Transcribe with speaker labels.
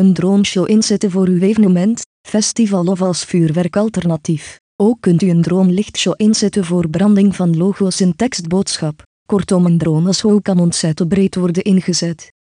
Speaker 1: een droneshow inzetten voor uw evenement, festival of als vuurwerkalternatief. Ook kunt u een drone-lichtshow inzetten voor branding van logo's en tekstboodschap. Kortom, een droneshow kan ontzettend breed worden ingezet.